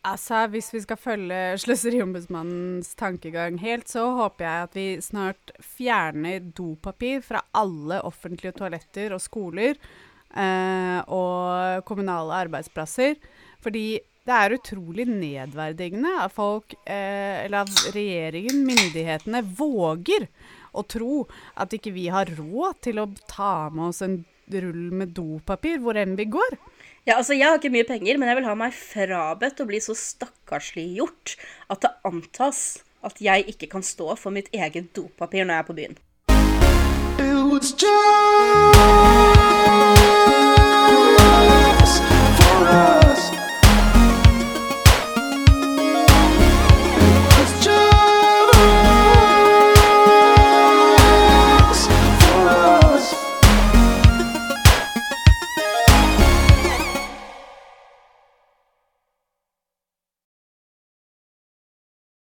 Altså, Hvis vi skal følge Sløseriombudsmannens tankegang helt, så håper jeg at vi snart fjerner dopapir fra alle offentlige toaletter og skoler eh, og kommunale arbeidsplasser. Fordi det er utrolig nedverdigende at folk, eh, eller at regjeringen, myndighetene, våger å tro at ikke vi har råd til å ta med oss en rull med dopapir hvor enn vi går. Ja, altså, Jeg har ikke mye penger, men jeg vil ha meg frabedt å bli så stakkarsliggjort at det antas at jeg ikke kan stå for mitt eget dopapir når jeg er på byen. It was just